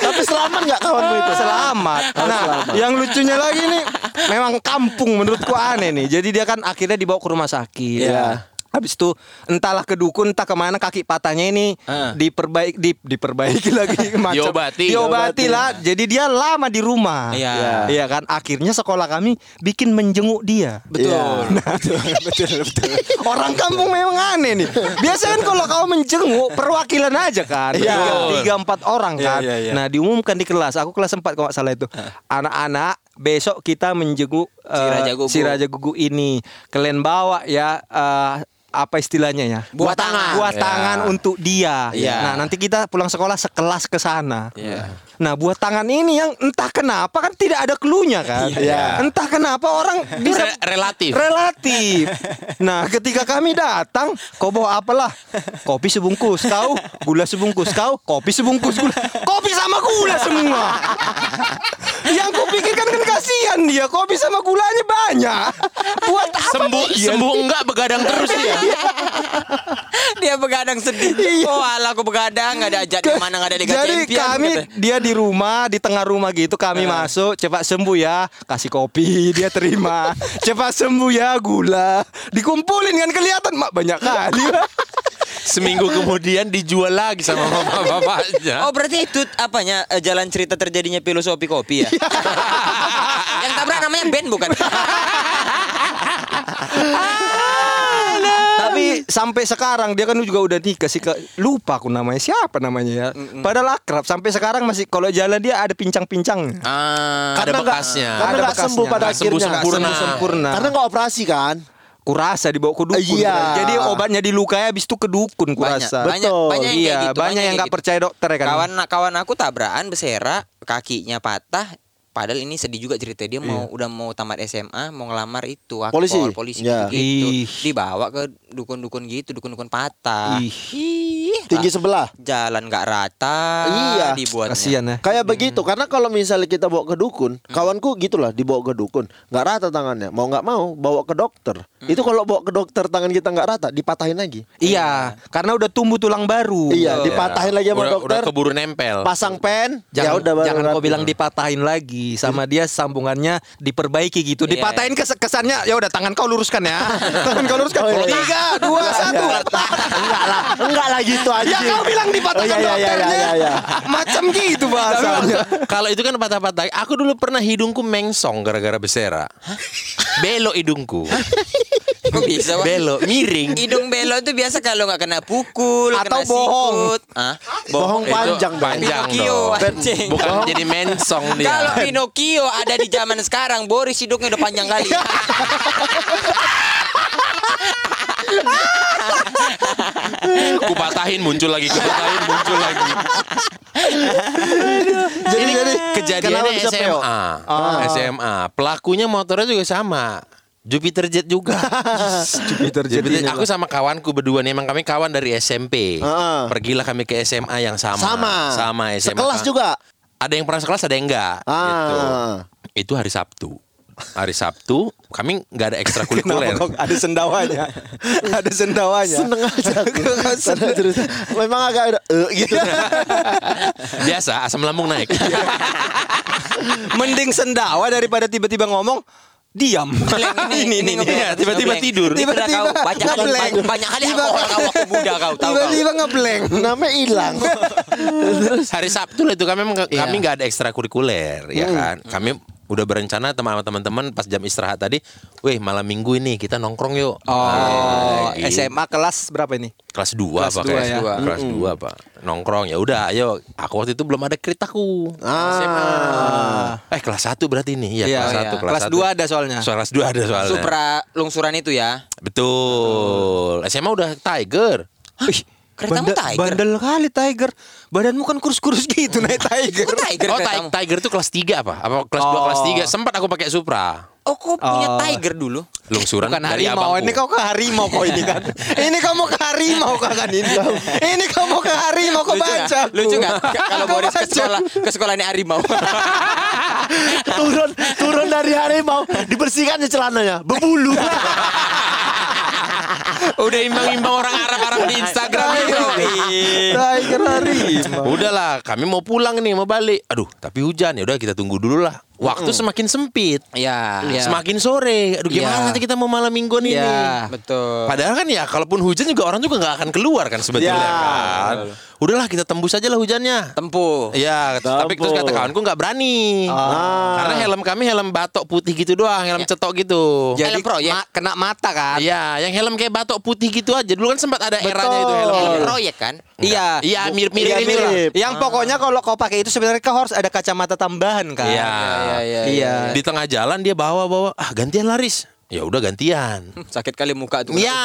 Tapi selamat nggak kawanmu itu? Selamat. Nah, yang lucunya lagi nih, memang kampung menurutku aneh nih. Jadi dia kan akhirnya dibawa ke rumah sakit. Iya. Habis itu entahlah ke dukun entah ke mana kaki patahnya ini Ah. diperbaik di, diperbaiki <laughs> lagi macam Diobati. diobati lah jadi dia lama di rumah Iya. iya kan akhirnya sekolah kami bikin menjenguk dia Betul. <laughs> Nah, betul betul. Orang kampung memang aneh nih. Biasanya kan kalau kau menjenguk perwakilan aja kan. Iya. Tiga, tiga empat orang Iya, kan. iya, iya. Nah diumumkan di kelas. Aku kelas 4 kalau salah itu. Anak-anak besok kita menjenguk eh, Raja Gugu. si Raja Gugu ini. Kalian bawa ya eh, apa istilahnya ya? Buat tangan. Buat Ya. tangan untuk dia. Iya. Nah, nanti kita pulang sekolah sekelas ke sana. Iya. Nah, buat tangan ini yang entah kenapa kan tidak ada cluenya kan. Iya. Entah kenapa orang bisa Re- relatif. Relatif. <laughs> Nah, ketika kami datang, kau bawa apalah? Kopi sebungkus, kau gula sebungkus, kau kopi sebungkus gula. Kopi sama gula semua. <laughs> Yang kupikirkan kan kasihan dia, kopi sama gulanya banyak. Buat apa Sembuh dia? sembuh enggak begadang terus dia. <laughs> Dia begadang sedih. Oh, alah aku begadang nggak ada ajak di mana nggak ada Liga Jadi Champions. kami kata. dia di rumah di tengah rumah gitu kami masuk cepat sembuh ya kasih kopi <laughs> dia terima cepat sembuh ya gula dikumpulin kan kelihatan mak banyak kali <laughs> Seminggu kemudian dijual lagi sama bapak-bapaknya. Oh berarti itu apanya eh, jalan cerita terjadinya filosofi kopi ya? Yang tabrak namanya Ben bukan? Tapi sampai sekarang dia kan juga udah nikah sih ke lupa aku namanya siapa namanya ya. Padahal akrab sampai sekarang masih kalau jalan dia ada pincang-pincang. Ah, ada Karena nggak- bekasnya. Karena Ada nggak sembuh bekasnya. pada sembuh akhirnya. sempurna. Sembuh sempurna. Karena nggak operasi kan? kurasa dibawa ke dukun. Iya. Jadi obatnya dilukai habis itu ke dukun kurasa. Banyak, Betul. banyak yang iya, kayak gitu. banyak yang kayak nggak gitu. percaya dokter ya kan. Kawan kawan aku tabrakan bersera, kakinya patah. Padahal ini sedih juga cerita dia mau udah mau tamat SMA mau ngelamar itu akpol, Polisi? polisi Ya. gitu, Ih. dibawa ke dukun-dukun gitu dukun-dukun patah Ih. Ih, Tinggi ra- sebelah. jalan nggak rata Iya. dibuatnya Kasihan ya. Kayak begitu karena kalau misalnya kita bawa ke dukun, kawanku gitulah dibawa ke dukun, nggak rata tangannya, mau nggak mau bawa ke dokter. Itu kalau bawa ke dokter tangan kita nggak rata, dipatahin lagi. Iya, karena udah tumbuh tulang baru. Iya, dipatahin lagi sama udah, dokter. udah keburu nempel. Pasang pen, ya Jangan, udah baru jangan kau rata. bilang dipatahin lagi sama dia sambungannya diperbaiki gitu. Iya, Dipatahin kes- kesannya ya udah tangan kau luruskan ya. <laughs> tangan kau luruskan. Oh, iya, iya. Tiga, dua, satu. enggak lah, enggak lah gitu aja. Ya kau bilang dipatahkan Oh, iya, iya, iya, dokternya. iya, iya. Macam gitu bahasanya. Kalau itu kan patah-patah. Aku dulu pernah hidungku mengsong gara-gara besera. Belok hidungku. Kok bisa Wak? Belok, miring. Hidung belok itu biasa kalau nggak kena pukul, Atau kena bohong. sikut. Hah? Bohong Itu panjang, Bang. panjang Pinocchio, dong. anjing. Bukan jadi mensong dia. Kalau Pinocchio ada di zaman sekarang, Boris hidungnya udah panjang kali. <laughs> ku patahin muncul lagi, ku patahin muncul lagi. Jadi Ini jadi kejadiannya kenapa bisa PO? SMA. SMA. Pelakunya motornya juga sama. Jupiter Jet juga. <laughs> Jupiter Jupiter, aku sama kawanku berdua nih, emang kami kawan dari SMP. Heeh. Pergilah kami ke SMA yang sama. Sama. Sama SMA. Sekelas juga. Ada yang pernah sekelas, ada yang enggak. Gitu. Ah. Itu hari Sabtu. Hari Sabtu kami nggak ada ekstrakurikuler. Kenapa kok ada sendawanya? ada sendawanya. Seneng aja cerita. Memang agak ada eh, gitu. <laughs> Biasa asam lambung naik. <laughs> Mending sendawa daripada tiba-tiba ngomong diam. <laughs> ini ini ini. Iya, tiba-tiba tidur. Tiba-tiba banyak kali banyak, banyak kali alkohol kau waktu muda kau tahu. Tiba-tiba ngeblank. Namanya hilang. Hari Sabtu lah itu kami Iya. kami nggak ada ekstrakurikuler ya kan. Kami udah berencana teman-teman pas jam istirahat tadi, weh malam minggu ini kita nongkrong yuk. Oh, Eh, SMA kelas berapa ini? kelas 2 Kelas apa dua kelas ya. 2 kelas 2 apa nongkrong ya udah ayo aku waktu itu belum ada kritaku Ah. SMA eh kelas 1 berarti ini ya Iya, kelas iya. 1 Kelas satu. 2 ada soalnya. So, kelas 2 ada soalnya Supra lungsuran itu ya. betul SMA udah Tiger Wih, Keretamu bandel- Tiger? Bandel kali Tiger. Badanmu kan kurus-kurus gitu naik <laughs> Tiger. Kok Tiger oh? Ti- Tiger tuh kelas 3 apa apa kelas 2 Oh. kelas 3 sempat aku pakai Supra Oh, kok punya Oh. Tiger dulu? lungsuran Bukan dari harimau, abangku ini kau ke harimau kau ini kan. ini kau mau ke harimau kau kan ini. ini kau mau ke harimau kau Lucu baca. Lucu nggak? Kalau Kau Boris ke sekolah ke sekolah ini harimau. <laughs> turun turun dari harimau dibersihkannya celananya berbulu <laughs> Udah imbang-imbang orang Arab-Arab di Instagram itu. Tiger harimau. Udahlah, kami mau pulang nih, mau balik. Aduh, tapi hujan ya udah kita tunggu dulu lah. Waktu semakin sempit. Ya, Semakin sore. Aduh, gimana Iya. nanti kita mau malam mingguan ini? ya, betul. Padahal kan ya kalaupun hujan juga orang juga nggak akan keluar kan sebetulnya Ya. kan. Udahlah kita tembus aja lah hujannya. Tempuh. Iya, tapi terus kata kawanku nggak berani. Karena helm kami helm batok putih gitu doang, helm cetok gitu. Helm proyek. ma- kena mata kan? Iya, yang helm kayak batok putih gitu aja. Dulu kan sempat ada eranya itu helm. Helm proyek kan? Iya. Iya, mirip-mirip Iya, gitu mirip. Yang pokoknya kalau kau pakai itu sebenarnya kau harus ada kacamata tambahan kan? Iya. iya, Iya. Di tengah jalan dia bawa-bawa, ah gantian laris. Ya udah gantian. <laughs> Sakit kali muka tuh. Iya,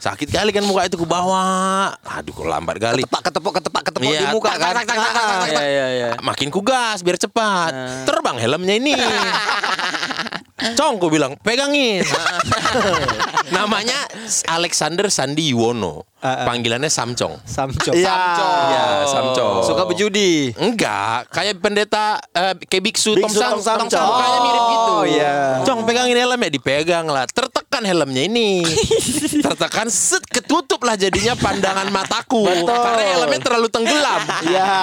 sakit kali kan muka itu ku bawa. Aduh, kok lambat kali. Ketepak ketepak ketepak ketepak di Iya, muka tak, kan? tak, tak, tak, tak, tak, tak. Iya, iya, iya. Makin ku gas biar cepat. Terbang helmnya ini. <laughs> Cong, ku bilang, pegangin. <laughs> Namanya Alexander Sandi Yuwono. Panggilannya Samcong. Samcok. Iya. Iya, Samcong. Suka berjudi. Enggak, kayak pendeta eh, kayak biksu, Biksu Tong Sam, Tong Sam Sam, mirip gitu. Oh, iya. Cong pegangin helmnya dipegang lah. Tertekan helmnya ini. <laughs> Tertekan set ketutup lah jadinya pandangan mataku. Karena helmnya terlalu tenggelam. Iya.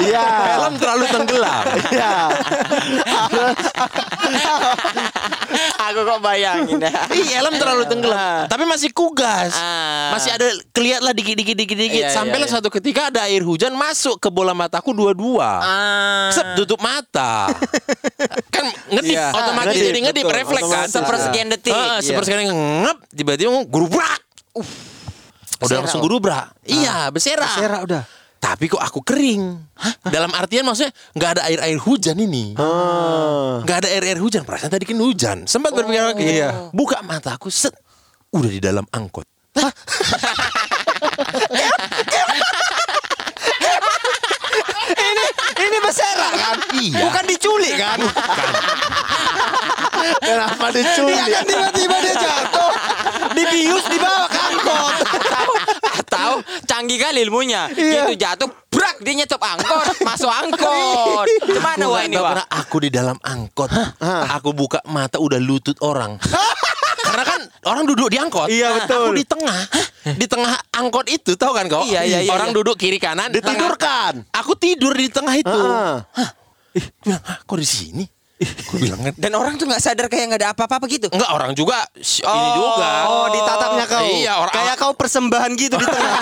Iya. Helm terlalu tenggelam. Iya. <laughs> Aku kok bayangin ya. <laughs> Iya, helm terlalu tenggelam. Tapi masih kugas. Ah. Masih ada kelihat lah dikit-dikit dikit-dikit. Iya, iya, Sampailah iya. satu ketika ada air hujan masuk ke bola mataku dua-dua. Ah. Sep tutup mata. <laughs> kan ngedip otomatis jadi ngedip betul, refleks kan. Sepersekian detik. Ah, sepersekian ngep tiba-tiba gurubrak. Udah langsung gurubrak. Iya, bersera. Serah udah. Tapi kok aku kering? Dalam artian maksudnya nggak ada air-air hujan ini. Ah. Nggak ada air-air hujan. Perasaan tadi kan hujan. Sempat berpikir lagi. Iya. Buka mataku, set. Udah di dalam angkot. Ini ini bersera kan? Iya. Bukan diculik kan? Kenapa diculik? Iya kan tiba-tiba dia jatuh. Dibius dibawa angkot. Atau canggih kali ilmunya. Iya. Gitu jatuh, brak dia nyetop angkot, <laughs> masuk angkot. Gimana wah ini wah? aku di dalam angkot. Aku buka mata udah lutut orang. <laughs> Karena kan orang duduk di angkot. Iya, betul. Aku di tengah. Di tengah angkot itu tahu kan kau? Iya, iya, iya, Orang iya. duduk kiri kanan. Ditidurkan. Aku tidur di tengah itu. Ah. Ih, "Hah, kok di sini? Bilang kan. Dan orang tuh nggak sadar kayak nggak ada apa-apa gitu. Enggak orang juga ini juga. Oh, ditatapnya kau. Iya, orang Kayak kau persembahan gitu di tengah.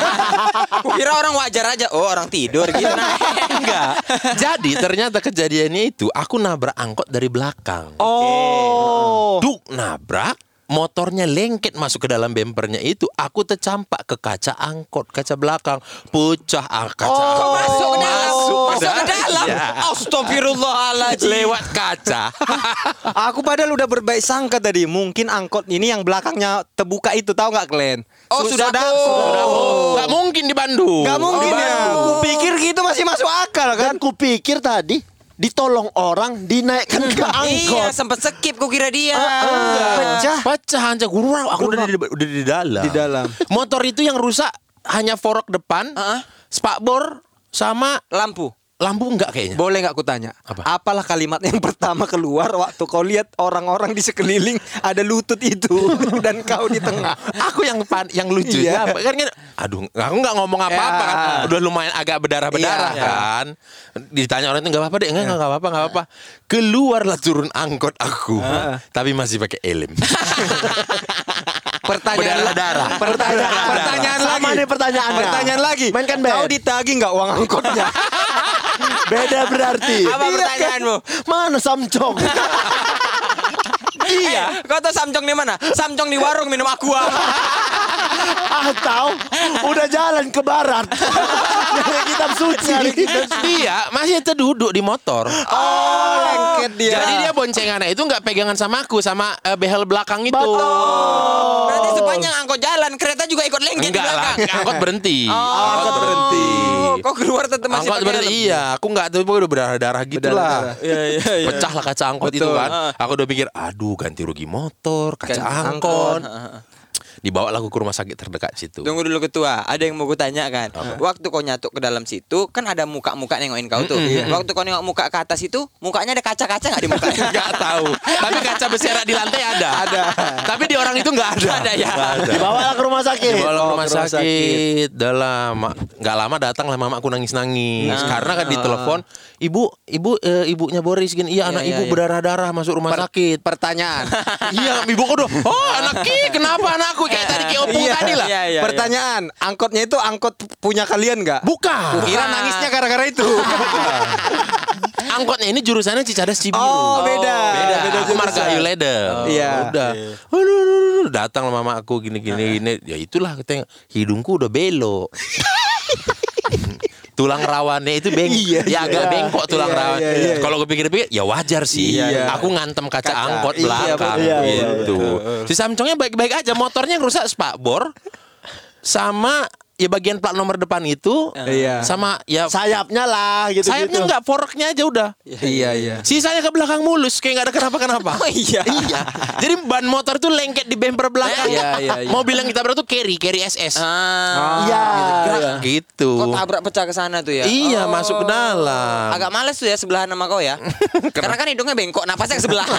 <laughs> Kira orang wajar aja. Oh orang tidur gitu. Nah, <laughs> enggak. Jadi ternyata kejadiannya itu aku nabrak angkot dari belakang. Oh. Duk nabrak motornya lengket masuk ke dalam bempernya itu aku tercampak ke kaca angkot kaca belakang pecah ah, kaca Kok masuk ke dalam? Masuk ke dalam? Iya. Astagfirullahaladzim. lewat kaca <laughs> Aku padahal udah berbaik sangka tadi. Mungkin angkot ini yang belakangnya terbuka itu tahu nggak Glenn? Oh, sudah dah- sudah. nggak mungkin di Bandung Nggak mungkin Di ya. Bandung. Aku pikir gitu masih masuk akal kan? Dan kupikir tadi ditolong orang dinaikkan ke <laughs> Iya, angkot. sempat skip kok kira dia. Pecah. pecah aja gurau aku udah di, udah di dalam Di dalam. motor itu yang rusak hanya forok depan Heeh. spakbor sama Lampu. Lampu enggak kayaknya Boleh nggak aku tanya? Apa? Apalah kalimat yang pertama keluar waktu kau lihat orang-orang di sekeliling ada lutut itu <laughs> dan kau di tengah. aku yang pan, yang Iya. apa kan, kan aduh aku nggak ngomong apa-apa Ya. kan udah lumayan agak berdarah-berdarah Iya. kan ditanya orang itu nggak apa-apa deh enggak enggak apa-apa nggak apa-apa keluarlah turun angkot aku tapi masih pakai helm <laughs> Pertanyaan Berdarah-darah. Pertanyaan, pertanyaan lagi. nih pertanyaannya. Pertanyaan lagi. Mainkan Kau ditagi nggak uang angkotnya? <laughs> Beda berarti. Apa pertanyaanmu? Mana Samcong? <laughs> Iya. Kau tahu Samcong di mana? Samcong di warung minum aqua. <laughs> Atau udah jalan ke barat. Nyari kitab suci. dia masih terduduk di motor. Oh, lengket dia. jadi dia boncengannya itu nggak pegangan sama aku sama eh, behel belakang itu. Berarti sepanjang angkot jalan, kereta juga ikut lengket di enggak lah belakang. angkot berhenti. Oh, angkot berhenti. Oh, kok keluar tetap masih angkot berhenti. iya aku nggak tahu udah berdarah-darah gitu lah. Berdarah-darah. Iya, iya, iya. pecah lah kaca angkot itu Betul. kan. Aku udah pikir aduh ganti rugi motor kaca Ganti angkot Dibawa aku ke rumah sakit terdekat situ. Tunggu dulu ketua, ada yang mau gue tanya kan. Waktu kau nyatuk ke dalam situ, kan ada muka-muka nengokin kau tuh. Waktu kau nengok muka ke atas itu, mukanya ada kaca-kaca nggak di mukanya? <laughs> Nggak tahu. Tapi kaca berserak di lantai ada. Ada. Tapi di orang itu nggak ada. Ada ya. Ada. <laughs> Dibawa ke rumah sakit. Dibawa ke Oh, rumah sakit. Dah lama. Nggak lama datang lah mamaku nangis-nangis. Karena kan ditelepon, ibu, ibu, eh, ibunya Boris gini. Iya, anak iya, ibu iya. berdarah-darah masuk rumah sakit. Pertanyaan. <laughs> iya, ibu kok udah. Oh, anak Ki, kenapa anakku kayak tadi kayak opung tadi lah. Iya, iya, Pertanyaan, angkotnya itu angkot punya kalian nggak? Bukan. Kira nangisnya gara-gara itu. <laughs> Angkotnya ini jurusannya Cicadas Cibiru. Oh, beda. Beda. Beda aku jurusan. Margahayu Ledeng. Iya. Udah. Aduh, aduh, datang lah mama aku gini-gini ini. Ya itulah katanya hidungku udah belok. <laughs> tulang rawannya itu beng <laughs> Iya, ya agak iya. bengkok tulang Iya, rawan. iya, iya. Kalau gue pikir-pikir ya wajar sih. Iya. Aku ngantem kaca, Kaca. angkot Iya, belakang. Iya, iya, gitu. Si Samcongnya baik-baik aja, motornya rusak spakbor sama ya bagian plat nomor depan itu Iya. sama ya Sayapnya lah gitu sayapnya enggak forknya aja udah. Iya, iya. Sisanya ke belakang mulus kayak nggak ada kenapa-kenapa. <laughs> Oh iya. iya. Jadi ban motor tuh lengket di bumper belakang. Iya, iya, iya. Mobil yang ditabrak tuh carry, carry SS. Ah. Iya. Gerak gitu. Kok tabrak pecah ke sana tuh ya? Iya, Oh. masuk ke dalam. Agak males tuh ya sebelahan sama kau ya. <laughs> Karena kan hidungnya bengkok, napasnya ke sebelah. <laughs>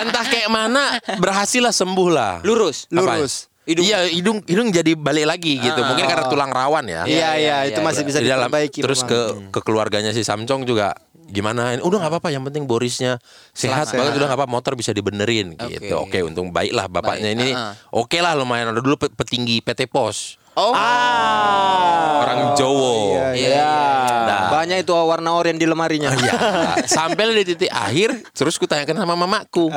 Entah kayak mana berhasil lah sembuh lah. Lurus. Apa? Lurus. Hidung. Iya, hidung hidung jadi balik lagi gitu. Mungkin karena tulang rawan ya. Iya, iya, itu iya, masih bisa Di dalam- diperbaiki. terus ke ke keluarganya si Samcong juga gimana udah nggak apa-apa yang penting Borisnya sehat Selamat. banget udah nggak apa motor bisa dibenerin Oke. gitu oke untung baik lah bapaknya Baik, ini ah, oke lah lumayan ada dulu pe- petinggi PT Pos Oh. orang Jowo Iya, Iya, iya, Nah, Banyak itu warna oranye di lemarinya. Iya. <laughs> Sampai di titik akhir, terus kutanyakan sama mamaku.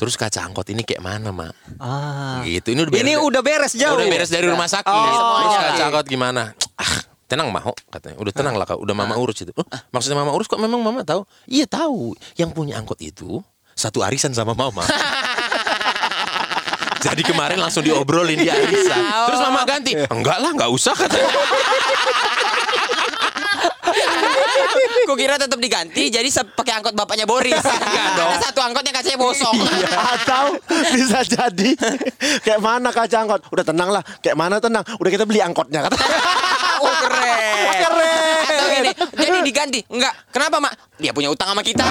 Terus kaca angkot ini kayak mana, Mak? Ah. Gitu. Ini udah beres. Ini udah beres jauh. Udah beres dari rumah sakit. Oh, terus iya. kaca angkot gimana? Ah, tenang mau katanya. Udah tenang lah kau. Udah mama urus itu. Oh, maksudnya mama urus kok memang mama tahu? Iya tahu. Yang punya angkot itu satu arisan sama mama. <laughs> Jadi kemarin langsung diobrolin di arisan. Terus mama ganti. Enggak lah, enggak usah katanya. Kuk kira tetap diganti jadi pakai angkot bapaknya Boris. Ada satu angkotnya kacanya bosong. Atau bisa jadi kayak mana kaca angkot? Udah tenang lah. Kayak mana tenang? Udah kita beli angkotnya kata. oh keren. Keren. Atau gini, jadi diganti. Enggak. Kenapa, Mak? Dia punya utang sama kita.